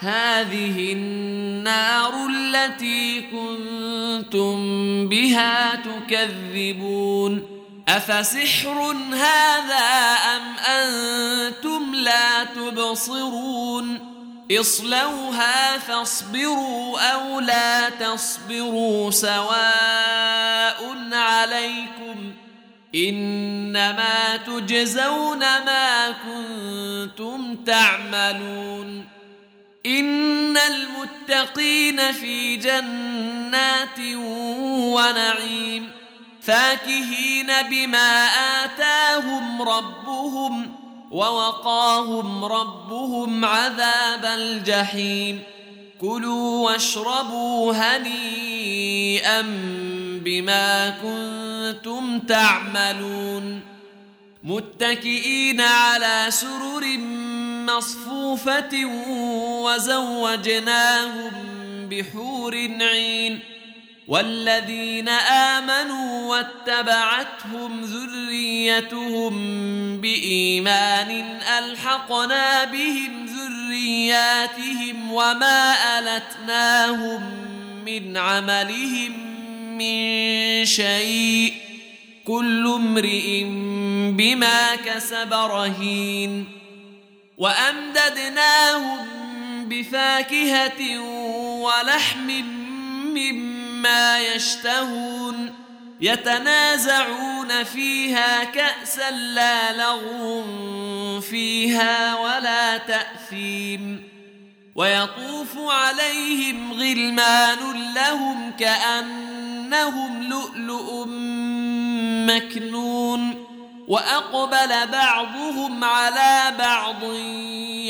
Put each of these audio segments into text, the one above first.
هذه النار التي كنتم بها تكذبون. أفسحر هذا أم أنتم لا تبصرون؟ اصلوها فاصبروا أو لا تصبروا سواء عليكم. إنما تجزون ما كنتم تعملون. إن المتقين في جنات ونعيم فاكهين بما آتاهم ربهم ووقاهم ربهم عذاب الجحيم. كلوا واشربوا هنيئا بما كنتم تعملون. متكئين على سرر مصفوفة وزوجناهم بحور عين والذين آمنوا واتبعتهم ذريتهم بإيمان ألحقنا بهم ذرياتهم وما ألتناهم من عملهم من شيء كل امرئ بما كسب رهين وأمددناهم بفاكهة ولحم مما يشتهون يتنازعون فيها كأسا لا لغو فيها ولا تأثيم ويطوف عليهم غلمان لهم كأنهم لؤلؤ مكنون وأقبل بعضهم على بعض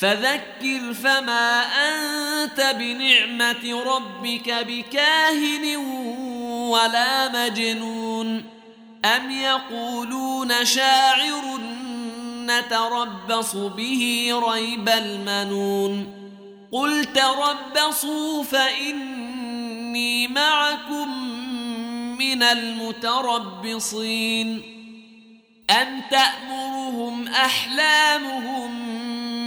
فذكر فما أنت بنعمة ربك بكاهن ولا مجنون أم يقولون شاعر نتربص به ريب المنون قل تربصوا فإني معكم من المتربصين أم تأمرهم أحلامهم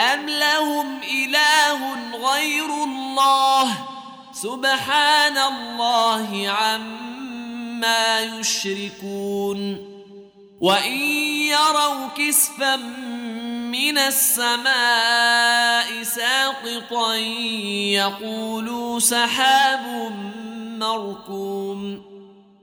أم لهم إله غير الله سبحان الله عما يشركون وإن يروا كسفا من السماء ساقطا يقولوا سحاب مركوم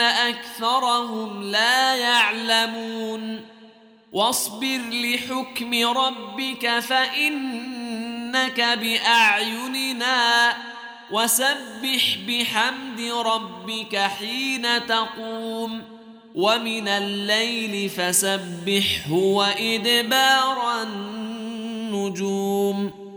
أكثرهم لا يعلمون. واصبر لحكم ربك فإنك بأعيننا. وسبح بحمد ربك حين تقوم. ومن الليل فسبحه وإدبار النجوم.